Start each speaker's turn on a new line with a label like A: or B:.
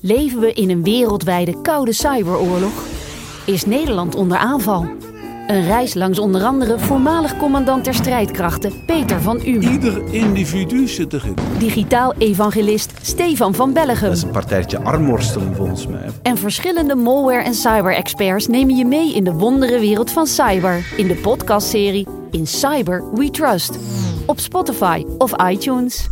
A: Leven we in een wereldwijde koude cyberoorlog? Is Nederland onder aanval? Een reis langs onder andere voormalig commandant der strijdkrachten Peter van Uhm.
B: Ieder individu zit erin.
A: Digitaal evangelist Stefan van Bellegem.
C: Dat is een partijtje armworstelen volgens mij.
A: En verschillende malware- en cyber-experts nemen je mee in de wondere wereld van cyber. In de podcastserie In Cyber We Trust. Op Spotify of iTunes.